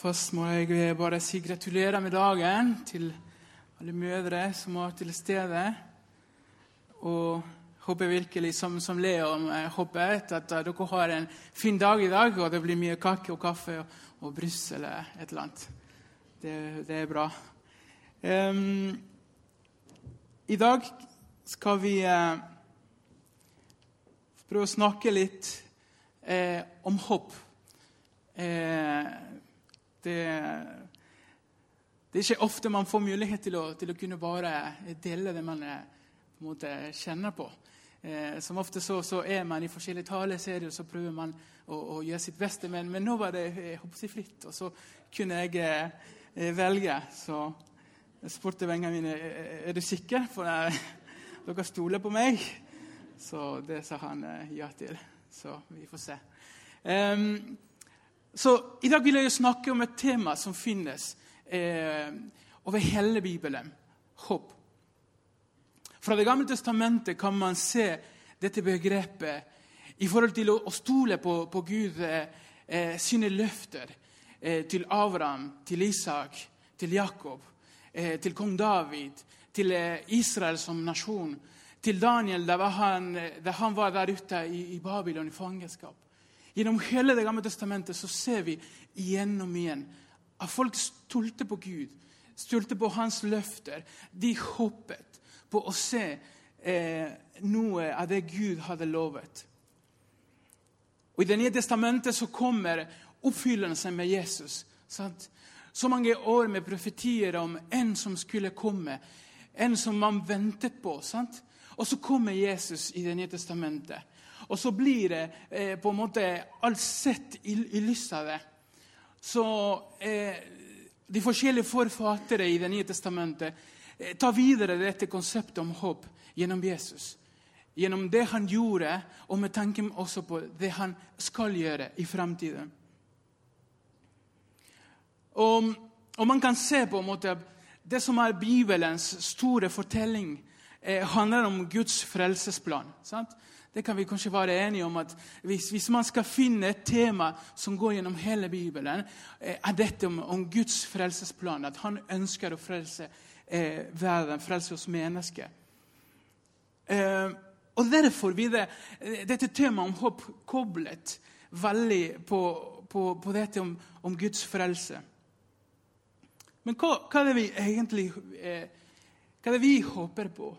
Først må jeg bare si gratulerer med dagen til alle mødre som var til stede. Og håper virkelig, som, som Leo eh, håpet, at dere har en fin dag i dag, og det blir mye kake og kaffe og, og brus eller et eller annet. Det, det er bra. Um, I dag skal vi uh, prøve å snakke litt uh, om håp. Uh, det, det, er ikke ofte man får mulighet til å, til å kunne bare dele det man på en måte kjenner på. Eh, som ofte så, så, er man i forskjellige taleserier så prøver man å, å gjøre sitt beste. Men, men, nå var det jeg fritt, og så kunne jeg eh, velge. Så jeg spurte vennene mine er du sikker, for jeg, dere stoler på meg. Så det sa han eh, ja til. Så vi får se. Um, så I dag vil jeg snakke om et tema som finnes eh, over hele Bibelen håp. Fra Det gamle testamentet kan man se dette begrepet i forhold til å, å stole på, på Gud eh, sine løfter eh, til Abraham, til Isak, til Jakob, eh, til kong David, til eh, Israel som nasjon, til Daniel da han, han var der ute i, i Babylon i fangenskap. Gjennom hele Det gamle testamentet så ser vi igjen og igjen at folk stolte på Gud, stolte på hans løfter. De håpet på å se eh, noe av det Gud hadde lovet. Og I Det nye testamentet så kommer oppfyllelsen med Jesus. Sant? Så mange år med profetier om en som skulle komme, en som man ventet på. Sant? Og så kommer Jesus i Det nye testamentet. Og så blir det eh, på en måte alt sett i, i lys av det. Så eh, de forskjellige forfattere i Det nye testamentet eh, tar videre dette konseptet om håp gjennom Jesus. Gjennom det han gjorde, og med tanke også på det han skal gjøre i framtiden. Og, og, man kan se på en måte det som er Bibelens store fortelling, eh, handler om Guds frelsesplan. Sant? Det kan vi kanskje være enige om at hvis, hvis, man skal finne et tema som går gjennom hele Bibelen, eh, er dette om, om Guds frelsesplan. At han ønsker å frelse eh, verden, frelse oss mennesker. Eh, og Derfor blir det, eh, dette temaet om håp koblet veldig på, på, på dette om, om, Guds frelse. Men hva, hva, er det vi egentlig eh, hva er det vi håper på?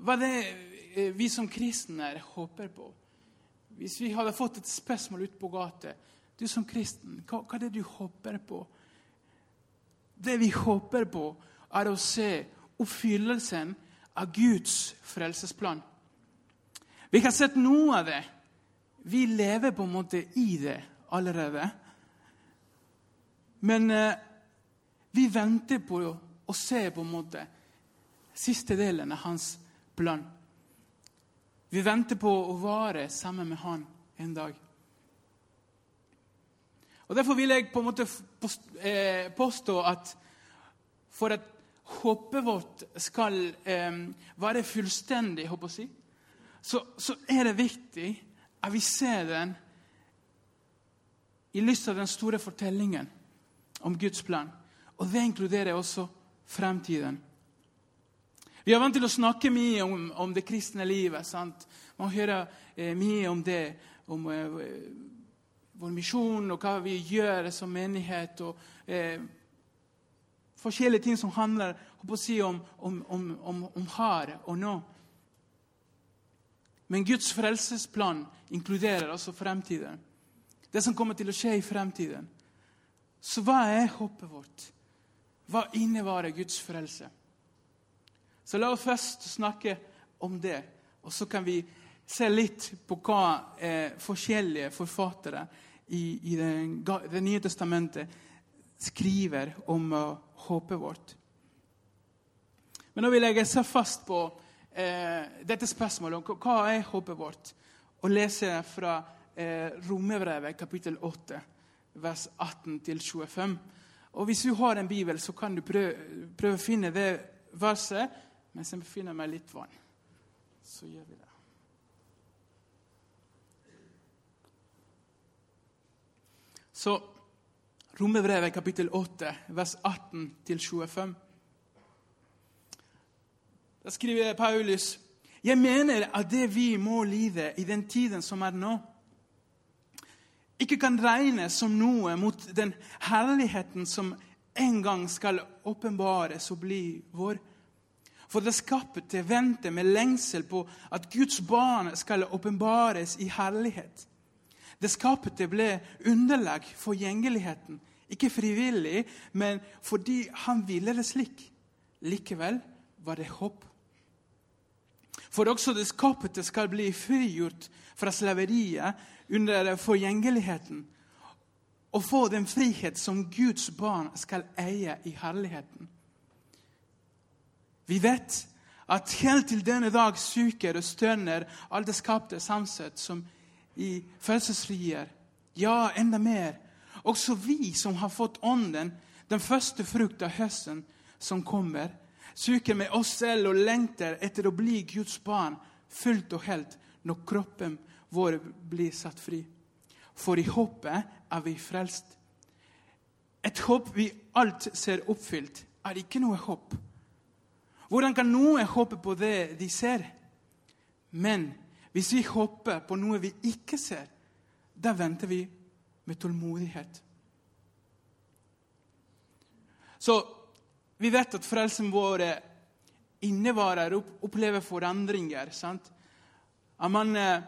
Hva er det vi som kristne håper på. Hvis vi hadde fått et spørsmål ute på gata Du som kristen, hva, hva, er det du håper på? Det vi håper på, er å se oppfyllelsen av Guds frelsesplan. Vi har sett noe av det. Vi lever på en måte i det allerede. Men eh, vi venter på å se på en måte siste delen av hans plan. Vi venter på å vare sammen med Han en dag. Og Derfor vil jeg på en måte eh, påstå at for at håpet vårt skal være fullstendig, si, så, så, er det viktig at vi ser den i lys av den store fortellingen om Guds plan. Og det inkluderer også fremtiden. Vi er vant til å snakke mye om, om det kristne livet. sant? Man hører eh, mye om det, om eh, vår misjon og hva vi gjør som menighet. og eh, Forskjellige ting som handler si, om, om, om, om her og nå. Men Guds frelsesplan inkluderer altså fremtiden. Det som kommer til å skje i fremtiden. Så hva er håpet vårt? Hva innebærer Guds frelse? Så la oss først snakke om det, og så kan vi se litt på hva eh, forskjellige forfattere i, i det, det, nye testamentet skriver om uh, håpet vårt. Men nå vil jeg se fast på eh, dette spørsmålet om hva er håpet vårt, og lese fra eh, Romerbrevet kapittel 8, vers 18-25. Og Hvis du har en bibel, så kan du prøve, prøve å finne det verset mens jeg finner meg litt vann. Så gjør vi det. Så Romerbrevet kapittel 8, vers 18-25. Da skriver Paulus jeg mener at det vi må lide i den tiden som er nå, ikke kan regnes som noe mot den herligheten som en gang skal åpenbares og bli vår. For det skapte venter med lengsel på at Guds barn skal åpenbares i herlighet. Det skapte ble underlag for gjengeligheten, ikke frivillig, men fordi han ville det slik. Likevel var det håp. For også det skapte skal bli frigjort fra slaveriet under forgjengeligheten og få den frihet som Guds barn skal eie i herligheten. Vi vet at helt til denne dag suker og stønner alt det skapte samsett som i følelsesfrier. Ja, enda mer. Også vi som har fått Ånden, den første frukt av høsten som kommer, suker med oss selv og lengter etter å bli Guds barn fullt og helt når kroppen vår blir satt fri. For i håpet er vi frelst. Et håp vi alt ser oppfylt, er ikke noe håp. Hvordan kan noe håpe på det de ser? Men hvis vi håper på noe vi ikke ser, da venter vi med tålmodighet. Så vi vet at frelsen vår innevarer opplever forandringer. sant? At man eh,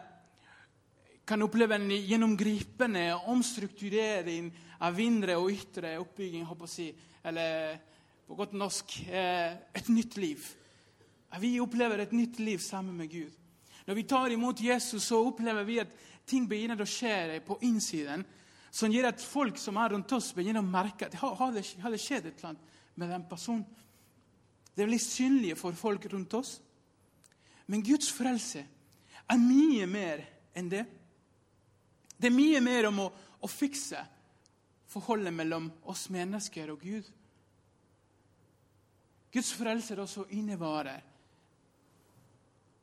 kan oppleve en gjennomgripende omstrukturering av indre og ytre oppbygging. håper si, Eller på godt norsk eh, et nytt liv. Vi opplever et nytt liv sammen med Gud. Når vi tar imot Jesus, så opplever vi at ting begynner å skje på innsiden. Som gjør at folk som er rundt oss, begynner å merke at det, har skjedd et eller annet med den personen. Det blir synlige for folk rundt oss. Men Guds frelse er mye mer enn det. Det er mye mer om å, å fikse forholdet mellom oss mennesker og Gud. Guds frelse også innevarer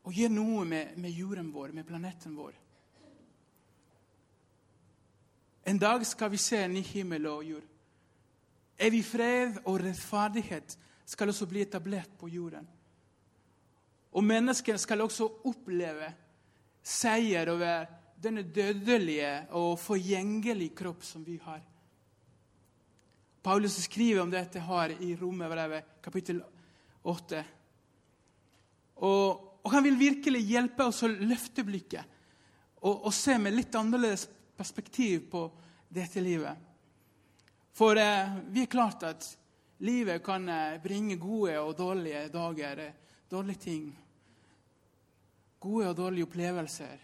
og gjør noe med, med jorden vår, med planeten vår. En dag skal vi se en ny himmel og jord. Evig fred og rettferdighet skal også bli etablert på jorden. Og menneskene skal også oppleve seier over denne dødelige og forgjengelige kropp som vi har. Paulus skriver om dette her i Romerbrevet kapittel 8. Og, og, han vil virkelig hjelpe oss å løfte blikket og, og se med litt annerledes perspektiv på dette livet. For eh, vi er klart at livet kan eh, bringe gode og dårlige dager, eh, dårlige ting. Gode og dårlige opplevelser.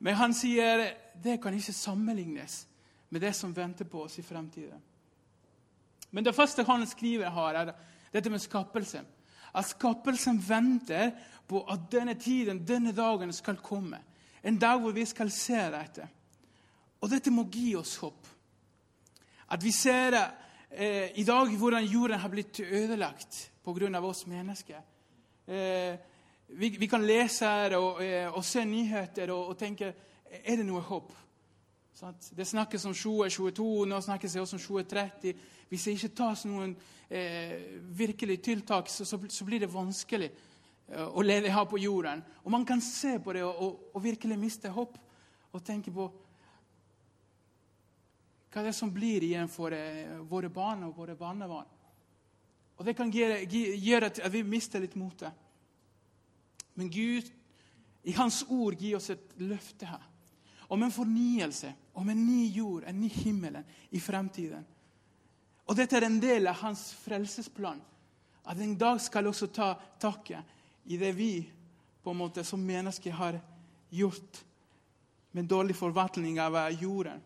Men han sier det kan ikke sammenlignes med det som venter på oss i fremtiden. Men det første han skriver her, er dette med skapelse. At skapelsen venter på at denne tiden, denne dagen, skal komme. En dag hvor vi skal se dette. Og dette må gi oss håp. At vi ser eh, i dag hvordan jorden har blitt ødelagt pga. oss mennesker. Eh, vi, vi, kan lese og, eh, og se nyheter og, og, tenke Er det noe håp? Det snakkes om 2022, nå snakkes det også om 2030. Hvis det ikke tas noen eh, virkelig tiltak, så, så, så, blir det vanskelig eh, å leve her på jorden. Og Man kan se på det og, og virkelig miste håp og tenke på hva det er som blir igjen for eh, våre barn og våre barnebarn? Og Det kan gjøre, gjøre at vi mister litt motet. Men Gud, i Hans ord, gir oss et løfte her om en fornyelse, om en ny jord, en ny himmel i fremtiden. Og Dette er en del av hans frelsesplan. At en dag skal også ta taket i det vi på en måte som mennesker har gjort med dårlig forvaltning av jorden.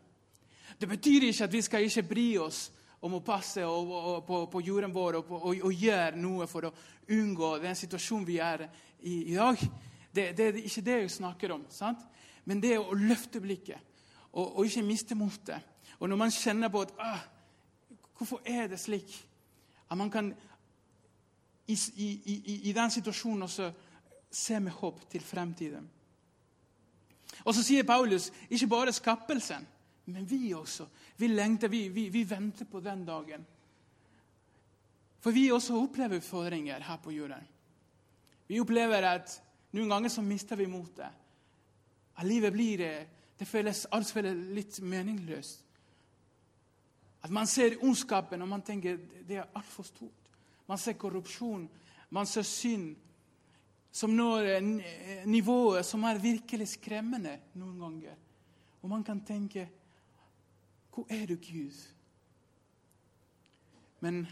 Det betyr ikke at vi skal ikke bry oss om å passe på, jorden vår og, gjøre noe for å unngå den situasjonen vi er i i dag. Det, det er ikke det jeg snakker om. sant? Men det å løfte blikket og, ikke miste motet. Og når man kjenner på at ah, Hvorfor er det slik? At man kan i, i, i, i den situasjonen også se med håp til fremtiden. Og så sier Paulus ikke bare skapelsen, men vi også. Vi lengter, vi, vi, vi venter på den dagen. For vi også opplever utfordringer her på jorden. Vi opplever at noen ganger så mister vi motet. At livet blir det, det føles, alt føles litt meningsløst. At man ser ondskapen og man tenker det er altfor stort. Man ser korrupsjon, man ser synd som når nivået som er virkelig skremmende noen ganger. Og man kan tenke Hvor er du, Gud? Men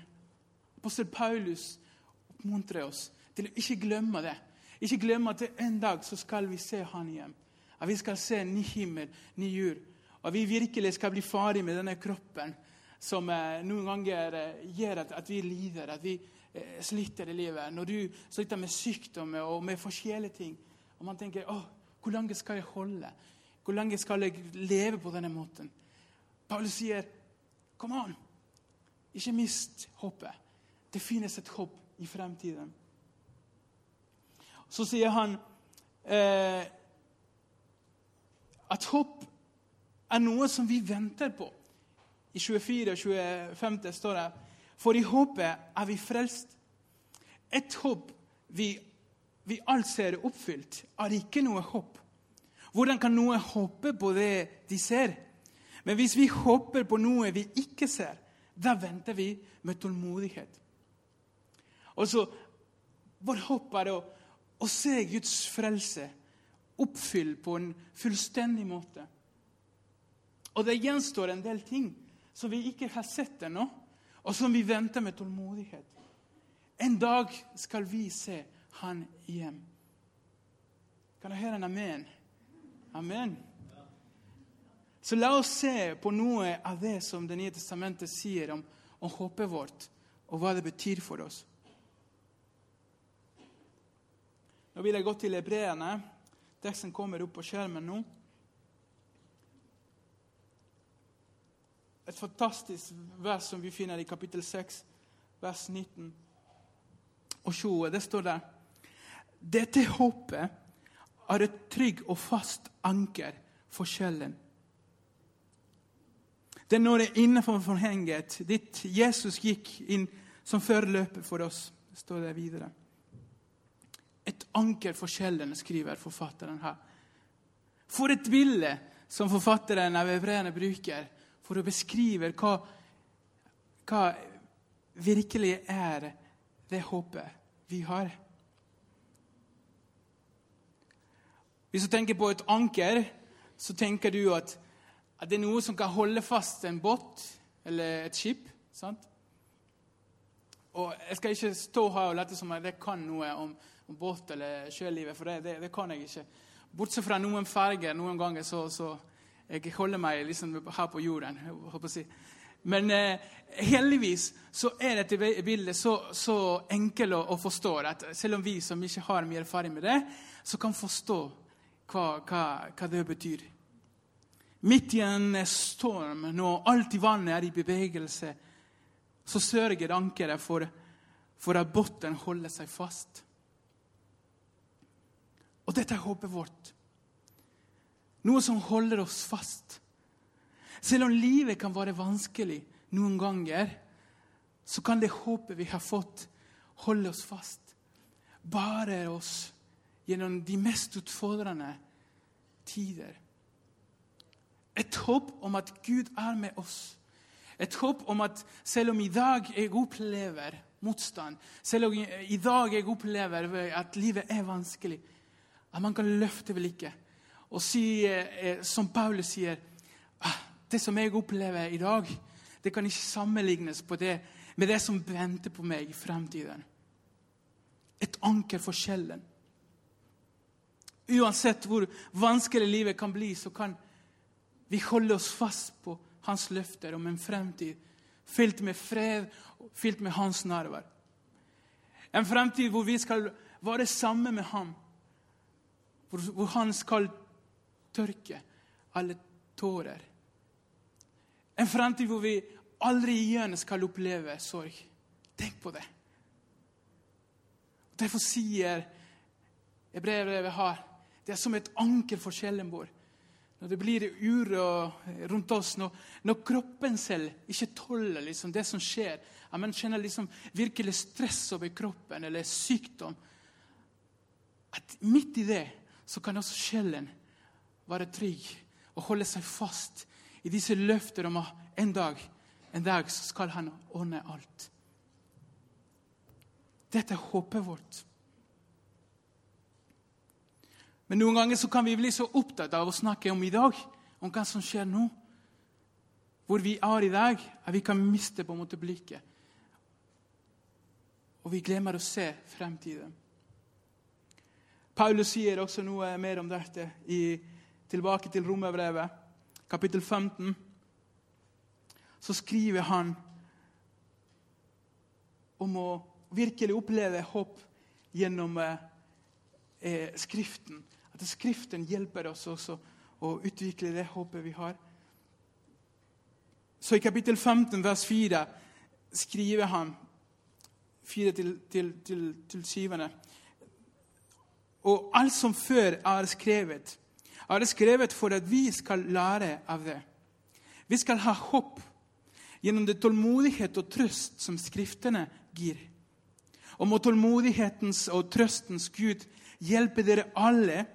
apostel Paulus oppmuntrer oss til å ikke glemme det. Ikke glemme at en dag så skal vi se Han igjen. At vi skal se ny himmel, ny jord. At vi virkelig skal bli ferdig med denne kroppen som eh, noen ganger eh, gjør at, at, vi lider, at vi eh, sliter i livet. Når du sliter med sykdom og med forskjellige ting, og man tenker Å, hvor lenge skal jeg holde? Hvor lenge skal jeg leve på denne måten? Paulus sier, kom an, ikke mist håpet. Det finnes et håp i fremtiden. Så sier han eh, at håp er noe som vi venter på. I 24 og 25 står det For i håpet er vi frelst. Et håp vi, vi alt ser oppfylt, er ikke noe håp. Hvordan kan noe håpe på det de ser? Men hvis vi håper på noe vi ikke ser, da venter vi med tålmodighet. Og så, Vårt håp er å, å se Guds frelse oppfylt på en fullstendig måte. Og det gjenstår en del ting som vi ikke har sett ennå, og som vi venter med tålmodighet. En dag skal vi se Han hjem. Kan jeg høre en amen? Amen. Så la oss se på noe av det som Det nye testamentet sier om, om håpet vårt, og hva det betyr for oss. Nå vil jeg gå til hebreerne. Teksten kommer opp på skjermen nå. et fantastisk vers som vi finner i kapittel 6, vers 19 og 20. Det står der Dette håpet er et trygg og fast anker for sjelen. Det er når det er innenfor forhenget, dit Jesus gikk inn som førerløper for oss. Det står det videre. Et anker for sjelen, skriver forfatteren her. For et bilde som forfatteren av Evreene bruker for å beskrive hva, hva virkelig er det håpet vi har. Hvis du tenker på et anker, så tenker du at, at det er noe som kan holde fast en båt eller et skip. sant? Og Jeg skal ikke stå her og late som jeg kan noe om, om båt eller sjølivet, for det, det, det, kan jeg ikke. Bortsett fra noen ferger. Noen ganger så, så jeg holder meg liksom her på jorden. Si. Men eh, heldigvis så er dette bildet så, så enkelt å, å, forstå at selv om vi som ikke har mye erfaring med det, så kan forstå hva, hva, hva det betyr. Midt i en storm, når alt i vannet er i bevegelse, så sørger ankeret for, for at bunnen holder seg fast. Og dette er håpet vårt. Noe som holder oss fast. Selv om livet kan være vanskelig noen ganger, så kan det håpet vi har fått, holde oss fast. Bare oss gjennom de mest utfordrende tider. Et håp om at Gud er med oss. Et håp om at selv om i dag jeg opplever motstand, selv om i dag jeg opplever at livet er vanskelig, at man kan løfte blikket og si, eh, som Paulus sier ah, Det som jeg opplever i dag, det kan ikke sammenlignes det, med det som venter på meg i fremtiden. Et anker for sjelen. Uansett hvor vanskelig livet kan bli, så kan vi holde oss fast på hans løfter om en fremtid fylt med fred, fylt med hans nærvær. En fremtid hvor vi skal være sammen med ham, hvor han skal tørke alle tårer. En fremtid hvor vi aldri igjen skal oppleve sorg. Tenk på det. Derfor sier brevet jeg har, det er som et anker for sjelen vår. Når det blir uro rundt oss, når, når kroppen selv ikke tåler liksom det som skjer, at Man kjenner liksom virkelig stress over kroppen eller sykdom at Midt i det så kan også sjelen være trygg og holde seg fast i disse løfter om at en dag, en dag så skal han ordne alt. Dette er håpet vårt. Men noen ganger så kan vi bli så opptatt av å snakke om i dag, om hva som skjer nå. Hvor vi er i dag, at vi kan miste på en måte blikket. Og vi glemmer å se fremtiden. Paulus sier også noe mer om dette i, tilbake til Romerbrevet, kapittel 15. Så skriver han om å virkelig oppleve håp gjennom eh, Skriften. At Skriften hjelper oss også å utvikle det håpet vi har. Så i kapittel 15, vers 4, skriver han 4 til, til, til, til syvende Og alt som før er skrevet, er skrevet for at vi skal lære av det. Vi skal ha håp gjennom det tålmodighet og trøst som Skriftene gir. Og må tålmodighetens og trøstens Gud hjelpe dere alle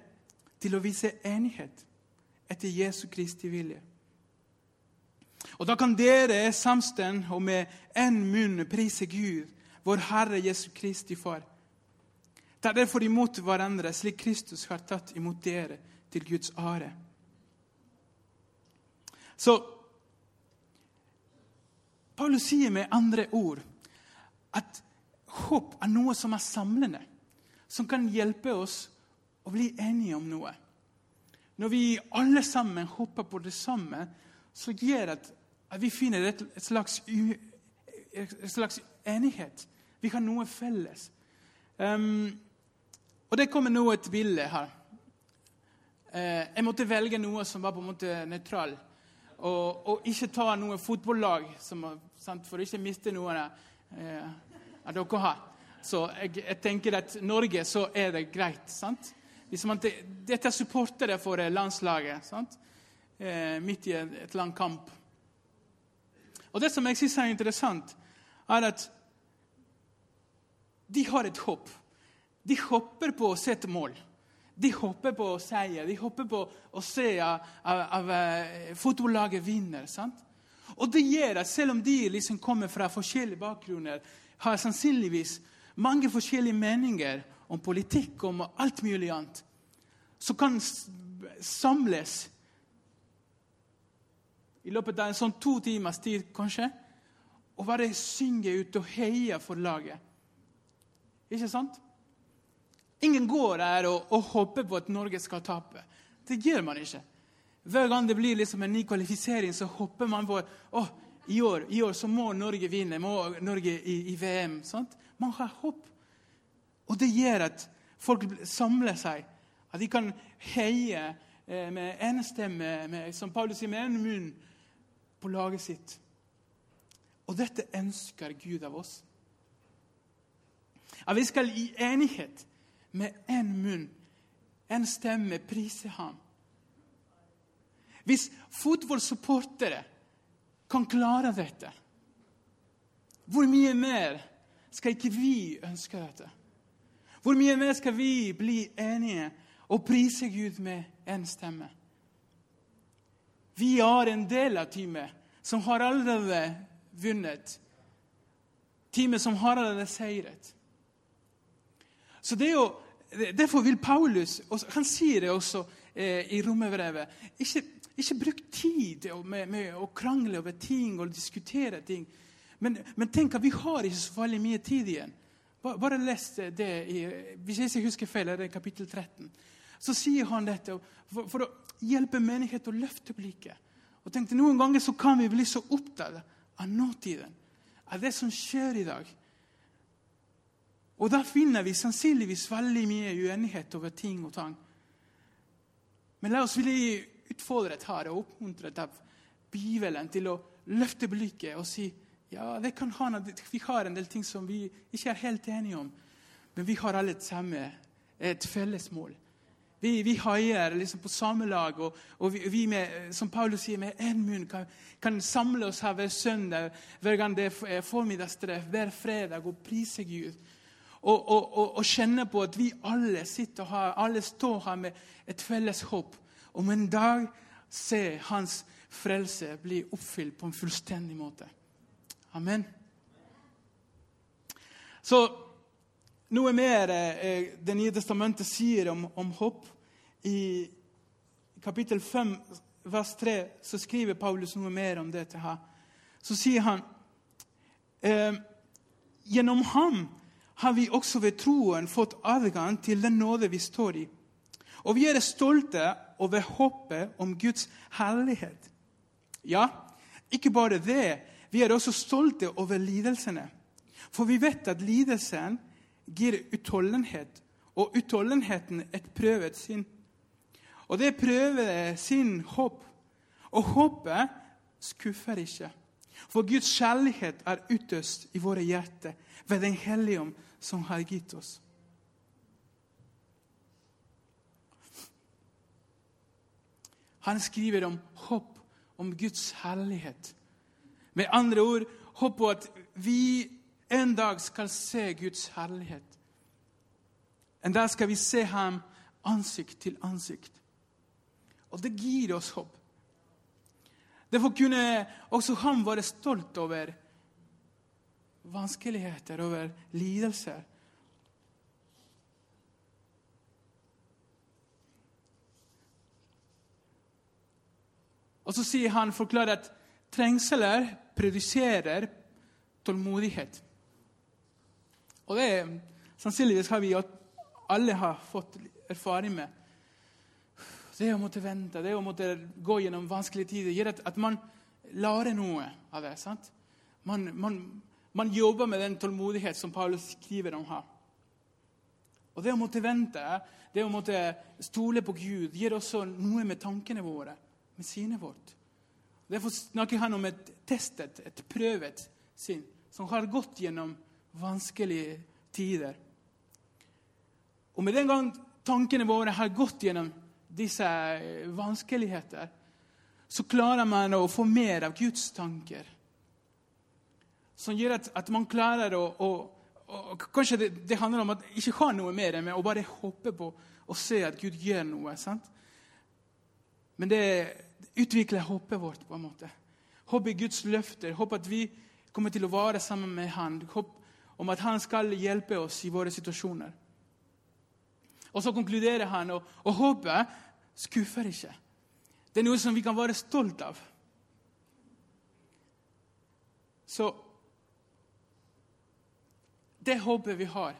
til å vise enighet etter Jesu Kristi vilje. Og Da kan dere samstemt og med én munn prise Gud, vår Herre Jesu Kristi Far. Ta derfor imot hverandre slik Kristus har tatt imot dere, til Guds are. Så Paulus sier med andre ord at håp er noe som er samlende, som kan hjelpe oss å bli enige om noe. Når vi alle sammen hopper på det samme, så gjør det at vi finner et, et, slags, et, slags, enighet. Vi har noe felles. Um, og det kommer nå et bilde her. Uh, jeg måtte velge noe som var på en måte nøytral. Og, og, ikke ta noe fotballag, som, sant, for ikke miste noen uh, av dere her. Så jeg, jeg, tenker at Norge, så er det greit. sant? Hvis man, dette er supportere for landslaget sant? Eh, midt i et lang kamp. Og Det som jeg syns er interessant, er at de har et håp. De hopper på å se et mål. De hopper på seier. De hopper på å se at eh, fotballaget vinner. sant? Og det gjør at selv om de liksom kommer fra forskjellige bakgrunner, har sannsynligvis mange forskjellige meninger om politikk om alt mulig annet, som kan samles i løpet av en sånn to timers tid, kanskje, og bare synge ut og heie for laget. Ikke sant? Ingen går her og, og håper på at Norge skal tape. Det gjør man ikke. Hver gang det blir liksom en ny kvalifisering, så hopper man på oh, i år, i år så må Norge vinne. Må Norge i, i VM. Sant? Man har håp. Og det gjør at folk samler seg. At de kan heie eh, med en stemme, med, som Paulus sier, med en munn på laget sitt. Og dette ønsker Gud av oss. At vi skal i enighet med en munn, en stemme, prise ham. Hvis fotballsupportere kan klare dette, hvor mye mer skal ikke vi ønske dette? Hvor mye mer skal vi bli enige og prise Gud med én stemme? Vi er en del av teamet som har allerede vunnet. Teamet som har allerede seiret. Så det er jo, Derfor vil Paulus Han sier det også eh, i romerbrevet. Ikke, ikke bruk tid med, med, å krangle over ting og diskutere ting. Men, men tenk at vi har ikke så veldig mye tid igjen. Bare les det i, hvis jeg ikke husker feil, er det kapittel 13. Så sier han dette for, for å hjelpe menighet å løfte blikket. Og tenkte Noen ganger så kan vi bli så opptatt av nåtiden, av det som skjer i dag. Og da finner vi sannsynligvis veldig mye uenighet over ting og tang. Men la oss bli utfordret her og oppmuntret av Bibelen til å løfte blikket og si ja, det kan ha, vi har en del ting som vi ikke er helt enige om, men vi har alle et, samme, et felles mål. Vi, vi heier liksom på samme lag, og, og vi, vi med, som Paulus sier, med én munn kan, kan, samle oss her hver søndag, hver gang det er formiddagstreff, hver fredag, og prise Gud. Og, og, og, kjenne på at vi alle sitter her, alle står her med et felles håp om en dag se hans frelse bli oppfylt på en fullstendig måte. Amen. Så noe mer eh, Det nye testamentet sier om, om håp. I kapittel 5, vers 3, så skriver Paulus noe mer om dette. her. Så sier han eh, Gjennom ham har vi også ved troen fått adgang til den nåde vi står i. Og vi er stolte over håpet om Guds herlighet. Ja, ikke bare det. Vi er også stolte over lidelsene. For vi vet at lidelsen gir utholdenhet, og utholdenheten et prøvet sinn. Og det prøver sin håp. Og håpet skuffer ikke. For Guds kjærlighet er utøst i våre hjerter ved Den hellige ånd, som har gitt oss. Han skriver om håp, om Guds herlighet. Med andre ord håp på at vi en dag skal se Guds herlighet. En dag skal vi se ham ansikt til ansikt. Og det gir oss håp. Derfor kunne også han være stolt over vanskeligheter, over lidelser. Og så sier han, forklarer at trengsler produserer tålmodighet. Og det er, sannsynligvis har vi alle har fått erfaring med. Det å måtte vente, det å måtte gå gjennom vanskelige tider, gjør at, at man lærer noe av det. sant? Man, man, man, jobber med den tålmodighet som Paulus skriver om her. Og Det å måtte vente, det å måtte stole på Gud, gir også noe med tankene våre, med synet vårt. Derfor snakker han om et testet, et prøvet sinn, som har gått gjennom vanskelige tider. Og med den gang tankene våre har gått gjennom disse eh, vanskeligheter, så klarer man å få mer av Guds tanker. Som gjør at, at man klarer å, å, å Kanskje det, det, handler om at ikke ha noe mer enn å bare håpe på og se at Gud gjør noe. sant? Men det utvikler håpet vårt. på en måte. Håp i Guds løfter. Håp at vi kommer til å være sammen med Han. Håp om at han skal hjelpe oss i våre situasjoner. Og så konkluderer han, og, og håpet skuffer ikke. Det er noe som vi kan være stolt av. Så det håpet vi har,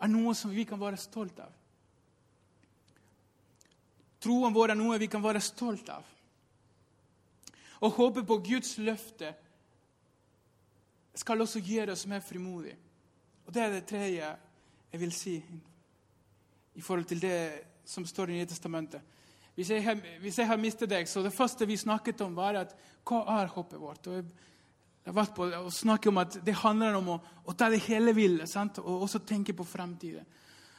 er noe som vi kan være stolt av. Troen vår er noe vi kan være stolt av. Å håpe på Guds løfte skal også gjøre oss mer frimodige. Og Det er det tredje jeg vil si i forhold til det som står i Nye testamentet. Hvis jeg, har, hvis jeg har mistet deg, så det første vi snakket om, var at hva er håpet vårt? Og jeg har vært på å snakke om at det handler om å, å ta det hele ville sant? og også tenke på framtiden.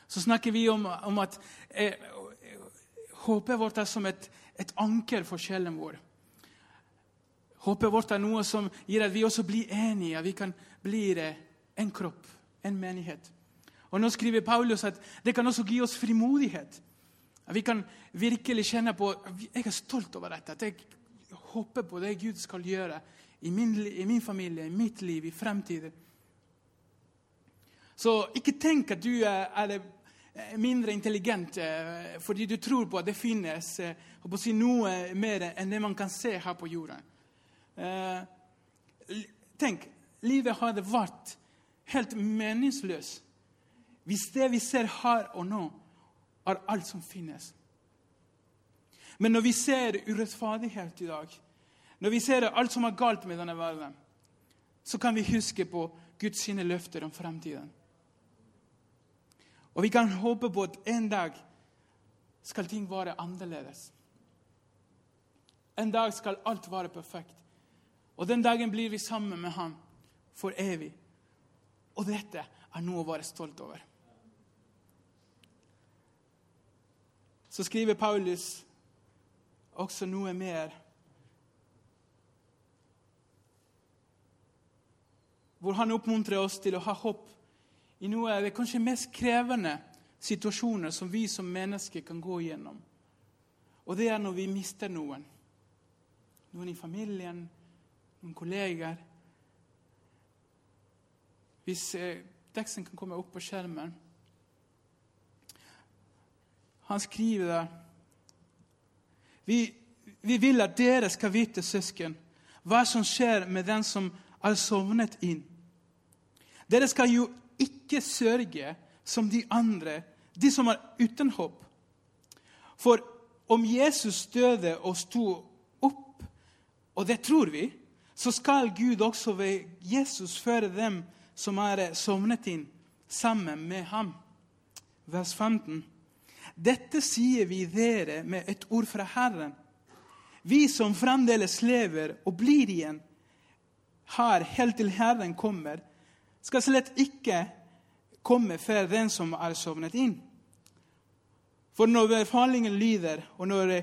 Så snakker vi om, om at eh, håpet vårt er som et, et anker for sjelen vår. Håpet vårt er noe som gir at vi også blir enige, at vi kan bli en kropp en menighet. Og Nå skriver Paulus at det kan også gi oss frimodighet. At vi kan virkelig kjenne på jeg er stolt over dette. At jeg håper på det Gud skal gjøre i min, i min familie, i mitt liv, i fremtiden. Så ikke tenk at du er mindre intelligent eh, fordi du tror på at det finnes eh, si, noe mer enn det man kan se her på jorden. Eh, tenk, livet hadde vært helt meningsløs hvis det vi ser her og nå, er alt som finnes. Men når vi ser urettferdighet i dag, når vi ser alt som er galt med denne verden, så kan vi huske på Guds løfter om fremtiden. Og vi kan håpe på at en dag skal ting være annerledes. En dag skal alt være perfekt. Og den dagen blir vi sammen med ham for evig. Og dette er noe å være stolt over. Så skriver Paulus også noe mer. Hvor han oppmuntrer oss til å ha håp i noe av det kanskje mest krevende situasjoner som vi som mennesker kan gå igjennom. Og det er når vi mister noen. Noen i familien, noen kolleger. Hvis eh, teksten kan komme opp på skjermen Han skriver der vi, vi vil at dere skal vite, søsken, hva som skjer med den som er sovnet inn. Dere skal jo ikke sørge som de andre, de som er uten håp. For om Jesus døde og sto opp, og det tror vi, så skal Gud også ved Jesus føre dem som er sovnet inn, sammen med ham. Vers 15. Dette sier vi dere med et ord fra Herren. Vi som fremdeles lever og blir igjen her helt til Herren kommer, skal slett ikke komme før den som er sovnet inn. For når befalingen lyder, og når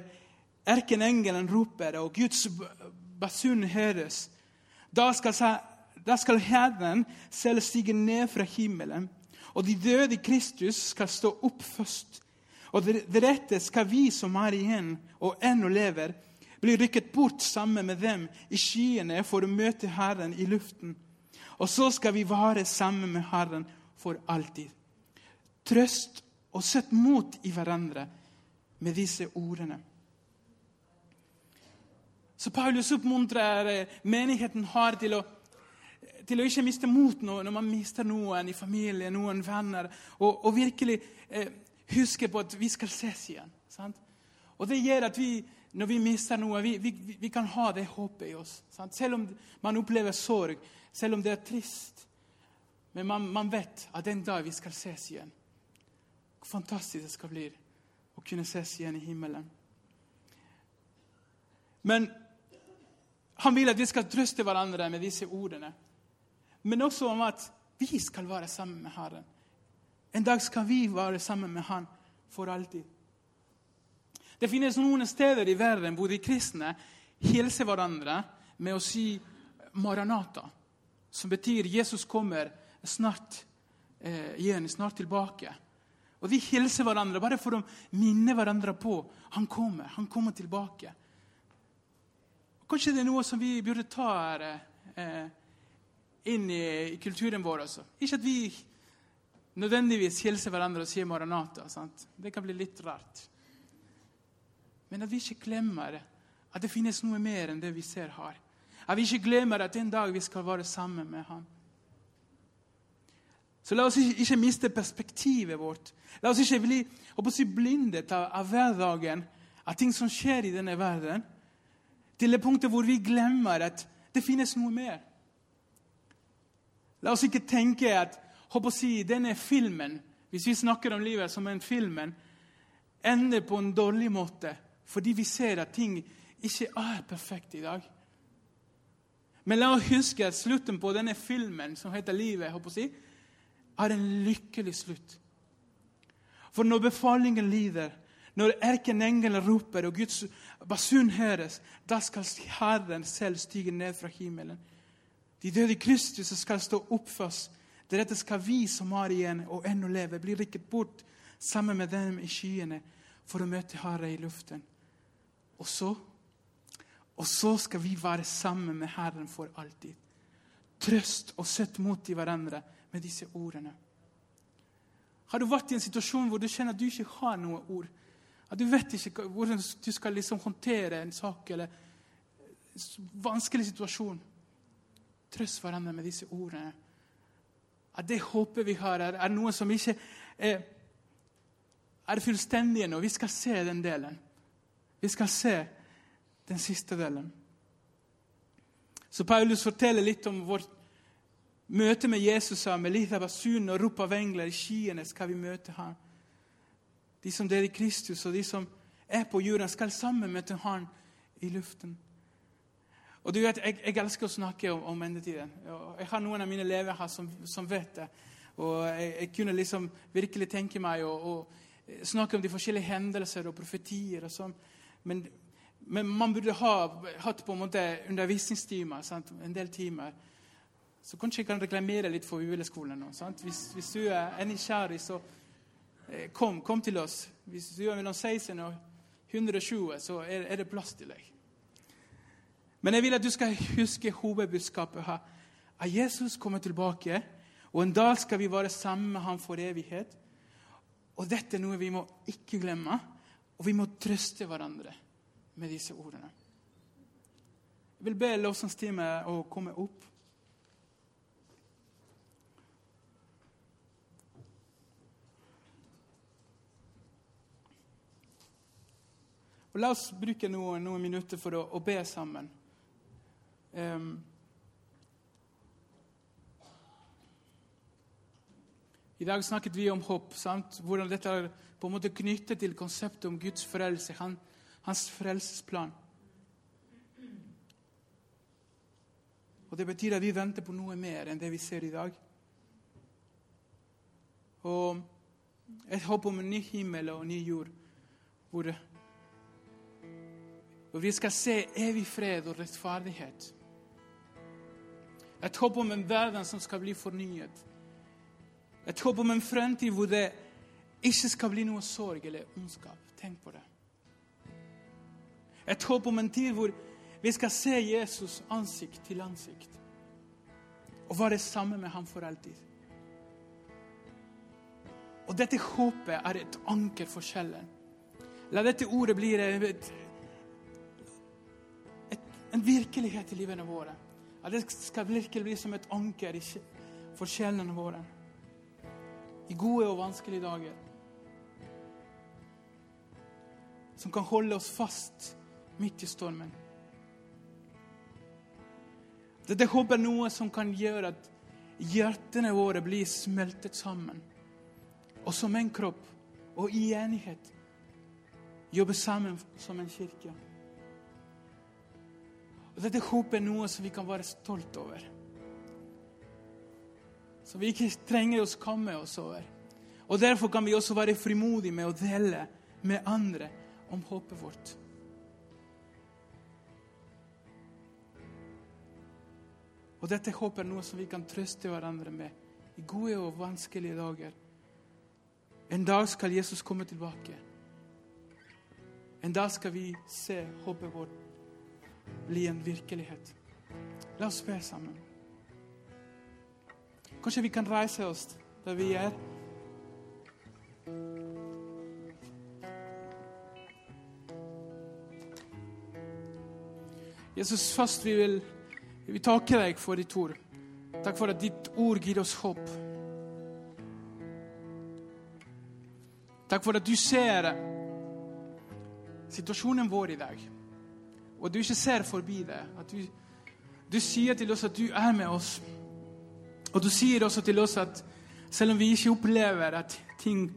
erkenengelen roper, og Guds basun høres, da skal, da skal Herren selv stige ned fra himmelen, og de døde i Kristus skal stå opp først. Og deretter skal vi som er igjen og ennå lever, bli rykket bort sammen med dem i skyene for å møte Herren i luften. Og så skal vi være sammen med Herren for alltid. Trøst og sett mot i hverandre med disse ordene. Så Paulus oppmuntrer eh, menigheten har til å, til å ikke miste mot noe når man mister noen i familien, noen venner, og, og virkelig eh, huske på at vi skal ses igjen. Sant? Og Det gjør at vi, når vi mister noe, vi, vi, vi kan ha det håpet i oss. Sant? Selv om man opplever sorg, selv om det er trist, men man, man, vet at en dag vi skal ses igjen. Hvor fantastisk det skal bli å kunne ses igjen i himmelen. Men han vil at vi skal trøste hverandre med disse ordene. Men også om at vi skal være sammen med Herren. En dag skal vi være sammen med Han for alltid. Det finnes noen steder i verden hvor de kristne hilser hverandre med å si 'Maranata', som betyr 'Jesus kommer' snart eh, igjen, snart tilbake. Og Vi hilser hverandre bare for å minne hverandre på han kommer. Han kommer tilbake. Kanskje det er noe som vi burde ta eh, inn i, i, kulturen vår også. Ikke at vi nødvendigvis hilser hverandre og sier 'Maranata'. Sant? Det kan bli litt rart. Men at vi ikke glemmer at det finnes noe mer enn det vi ser her. At vi ikke glemmer at en dag vi skal være sammen med ham. Så la oss ikke, miste perspektivet vårt. La oss ikke bli blindet av, av hverdagen, av ting som skjer i denne verden, til det punktet hvor vi glemmer at det finnes noe mer. La oss ikke tenke at håper å si, denne filmen, hvis vi snakker om livet som en film, ender på en dårlig måte fordi vi ser at ting ikke er perfekt i dag. Men la oss huske at slutten på denne filmen som heter Livet, håper å si, er en lykkelig slutt. For når befalingen lyder, når erkenengelen roper og Guds basun høres, da skal Herren selv stige ned fra himmelen. De døde i Kristus skal stå opp først. Deretter skal vi som har igjen og ennå lever, bli rykket bort sammen med dem i skyene for å møte Herren i luften. Og så, og så skal vi være sammen med Herren for alltid. Trøst og søtt mot i hverandre med disse ordene. Har du vært i en situasjon hvor du kjenner at du ikke har noe ord? At du vet ikke hvordan du skal liksom håndtere en sak eller en vanskelig situasjon? Trøst hverandre med disse ordene. At det håpet vi har, er, er noe som ikke er, er fullstendig ennå. Vi skal se den delen. Vi skal se den siste delen. Så Paulus forteller litt om vårt møte med Jesus med litt av basunen og rop av i skyene skal vi møte ham. De som deler Kristus, og de som er på jorden, skal sammen møte Han i luften. Og du vet, Jeg, jeg elsker å snakke om, om endetiden. Jeg har noen av mine elever her som, som vet det. Og jeg, jeg, kunne liksom virkelig tenke meg å, snakke om de forskjellige hendelser og profetier. og sånn. Men, men, man burde ha hatt på en måte undervisningstimer, sant? en del timer. Så kanskje jeg kan reklamere litt for Bibelskolen nå. Hvis, hvis, du er nysgjerrig, så kom, kom, til oss. Hvis du er mellom 16 og 120, så er det plass til deg. Men jeg vil at du skal huske hovedbudskapet her. At Jesus kommer tilbake, og en dag skal vi være sammen med ham for evighet. Og dette er noe vi må ikke glemme, og vi må trøste hverandre med disse ordene. Jeg vil be lovsangsteamet å komme opp. Og La oss bruke noen, noen minutter for å, å be sammen. Um, I dag snakket vi om håp. Sant? Hvordan dette er på en måte knyttet til konseptet om Guds frelse, han, hans frelsesplan. Og Det betyr at vi venter på noe mer enn det vi ser i dag. Og et håp om en ny himmel og en ny jord, hvor, hvor vi skal se evig fred og rettferdighet. Et håp om en verden som skal bli fornyet. Et håp om en fremtid hvor det ikke skal bli noe sorg eller ondskap. Tenk på det. Et håp om en tid hvor vi skal se Jesus ansikt til ansikt og være sammen med ham for alltid. Og dette håpet er et anker for sjelen. La dette ordet bli et, en virkelighet i livene våre. At det skal virkelig bli som et anker for sjelene våre. I gode og vanskelige dager. Som kan holde oss fast midt i stormen. Dette håpet er noe som kan gjøre at hjertene våre blir smeltet sammen. Og som en kropp og i enighet jobbe sammen som en kirke. Og Dette håpet er noe som vi kan være stolt over. Som vi ikke trenger å skamme oss over. Og Derfor kan vi også være frimodige med å dele med andre om håpet vårt. Og dette håpet er noe som vi kan trøste hverandre med i gode og vanskelige dager. En dag skal Jesus komme tilbake. En dag skal vi se håpet vårt bli en virkelighet. La oss be sammen. Kanskje vi kan reise oss der vi er. Jesus, først vi vil vi takke deg for ditt ord. Takk for at ditt ord gir oss håp. Takk for at du ser situasjonen vår i dag og du ikke ser forbi det. At du, du sier til oss at du er med oss. Og du sier også til oss at selv om vi ikke opplever at ting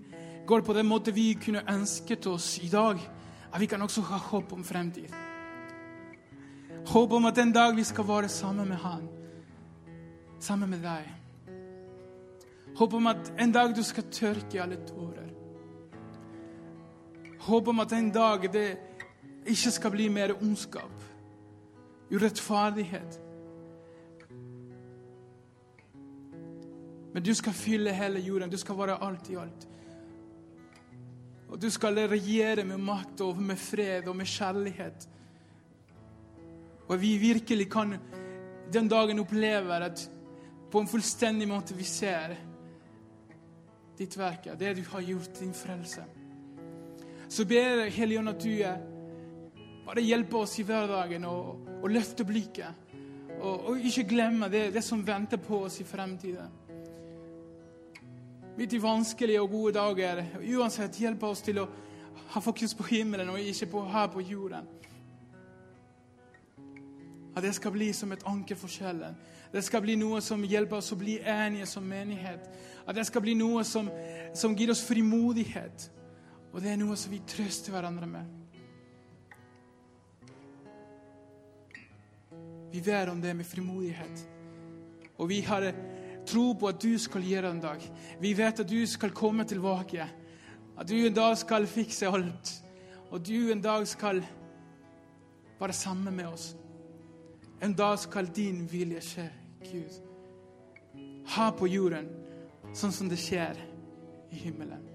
går på den måten vi kunne ønsket oss i dag, at vi kan også ha håp om fremtid. Håp om at en dag vi skal være sammen med Han, sammen med deg. Håp om at en dag du skal tørke alle tårer. Håp om at en dag det ikke skal bli mer ondskap, urettferdighet. Men du skal fylle hele jorden. Du skal være alt i alt. Og du skal regjere med makt og med fred og med kjærlighet. Og vi virkelig kan den dagen oppleve at på en fullstendig måte vi ser ditt verk, det du har gjort, din frelse. Så ber jeg, Hellige at du er bare hjelpe oss i hverdagen og, og løfte blikket. Og, og, ikke glemme det, det som venter på oss i fremtiden. Midt i vanskelige og gode dager. Uansett, hjelpe oss til å ha fokus på himmelen og ikke på her på jorden. At det skal bli som et anker for sjelen. Det skal bli noe som hjelper oss å bli enige som menighet. At det skal bli noe som, som gir oss frimodighet. Og det er noe som vi trøster hverandre med. Vi ber om det med frimodighet. Og vi har tro på at du skal gjøre det en dag. Vi vet at du skal komme tilbake. At du en dag skal fikse alt. Og du en dag skal være sammen med oss. En dag skal din vilje skje, Gud. Ha på jorden sånn som det skjer i himmelen.